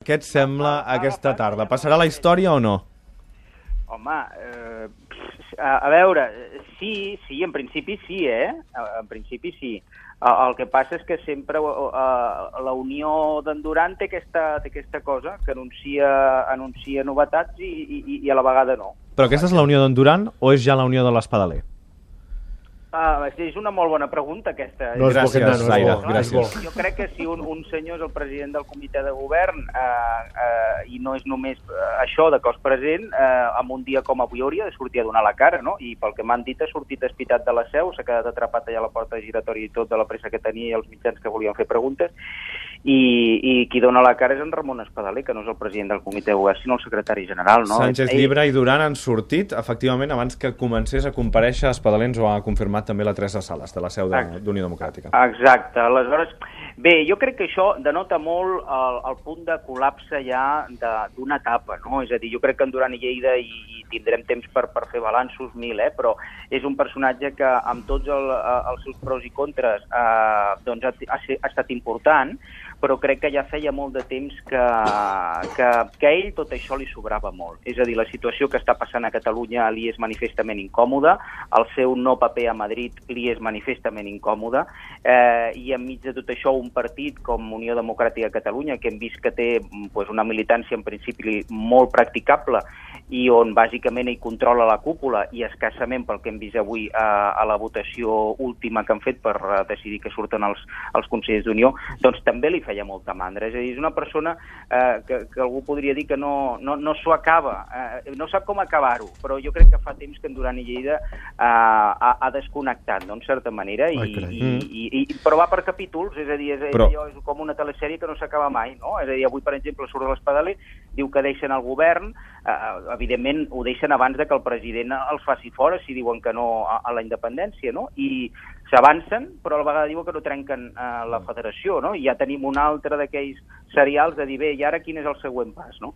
Què et sembla aquesta tarda? Passarà la història o no? Home, eh, a, a veure, sí, sí, en principi sí, eh? En principi sí. El que passa és que sempre uh, la Unió d'en Duran té aquesta, té aquesta cosa, que anuncia, anuncia novetats i, i, i a la vegada no. Però aquesta és la Unió d'en Duran o és ja la Unió de l'Espadaler? Uh, és una molt bona pregunta, aquesta. No gràcies, poquet, no, no, gràcies. Jo crec que si un, un senyor és el president del comitè de govern uh, uh, i no és només uh, això de cos present, uh, en un dia com avui hauria de sortir a donar la cara, no? I pel que m'han dit ha sortit espitat de la seu, s'ha quedat atrapat allà a la porta giratòria i tot de la pressa que tenia i els mitjans que volien fer preguntes, i, i qui dona la cara és en Ramon Espadaler, que no és el president del comitè de govern, sinó el secretari general. No? Sánchez Llibre i Duran han sortit, efectivament, abans que comencés a compareixer, Espadaler ens ho ha confirmat també la Teresa Sales, de la seu d'Unió de, Democràtica. Exacte. Aleshores, bé, jo crec que això denota molt el, el punt de col·lapse ja d'una etapa, no? És a dir, jo crec que en Duran i Lleida i, i tindrem temps per, per fer balanços mil, eh? però és un personatge que amb tots el, els seus pros i contres eh, doncs ha, ha, ha estat important, però crec que ja feia molt de temps que, que, que a ell tot això li sobrava molt. És a dir, la situació que està passant a Catalunya li és manifestament incòmoda, el seu no paper a Madrid li és manifestament incòmode, eh, i enmig de tot això un partit com Unió Democràtica de Catalunya, que hem vist que té pues, una militància en principi molt practicable i on bàsicament ell controla la cúpula i escassament pel que hem vist avui a, a la votació última que han fet per uh, decidir que surten els, els consellers d'Unió, doncs també li feia molta mandra. És a dir, és una persona eh, que, que algú podria dir que no, no, no s'ho acaba, eh, no sap com acabar-ho, però jo crec que fa temps que en Duran i Lleida eh, ha, ha desconnectat, no?, en certa manera, i, Ai, i, mm. i, i, però va per capítols, és a dir, és, però... allò, és com una telesèrie que no s'acaba mai, no? És a dir, avui, per exemple, surt de l'Espadaler, diu que deixen el govern, eh, evidentment ho deixen abans de que el president els faci fora si diuen que no a, a la independència, no? I s'avancen, però a la vegada diuen que no trenquen eh, la federació, no? I ja tenim un altre d'aquells serials de dir, bé, i ara quin és el següent pas, no?